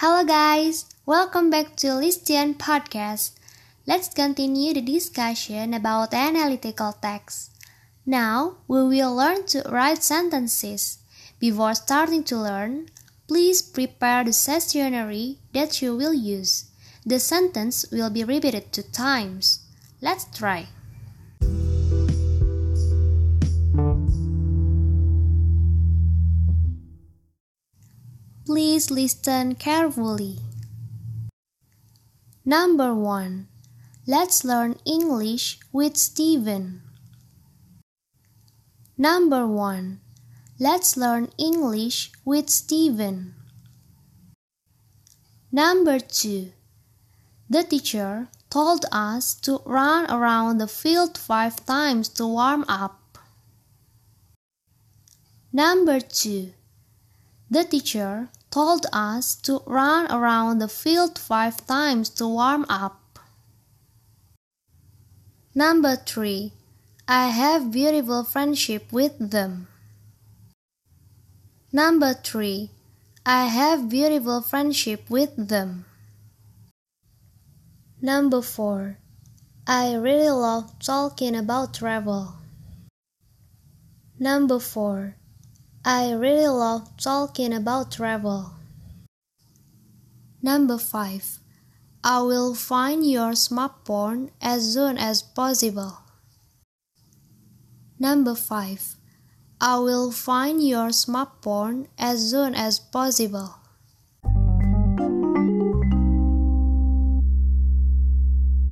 Hello guys, welcome back to Listian Podcast. Let's continue the discussion about analytical text. Now, we will learn to write sentences. Before starting to learn, please prepare the stationery that you will use. The sentence will be repeated two times. Let's try. Please listen carefully. Number 1. Let's learn English with Steven. Number 1. Let's learn English with Steven. Number 2. The teacher told us to run around the field five times to warm up. Number 2. The teacher told us to run around the field five times to warm up. Number 3. I have beautiful friendship with them. Number 3. I have beautiful friendship with them. Number 4. I really love talking about travel. Number 4. I really love talking about travel. Number 5. I will find your smartphone as soon as possible. Number 5. I will find your smartphone as soon as possible.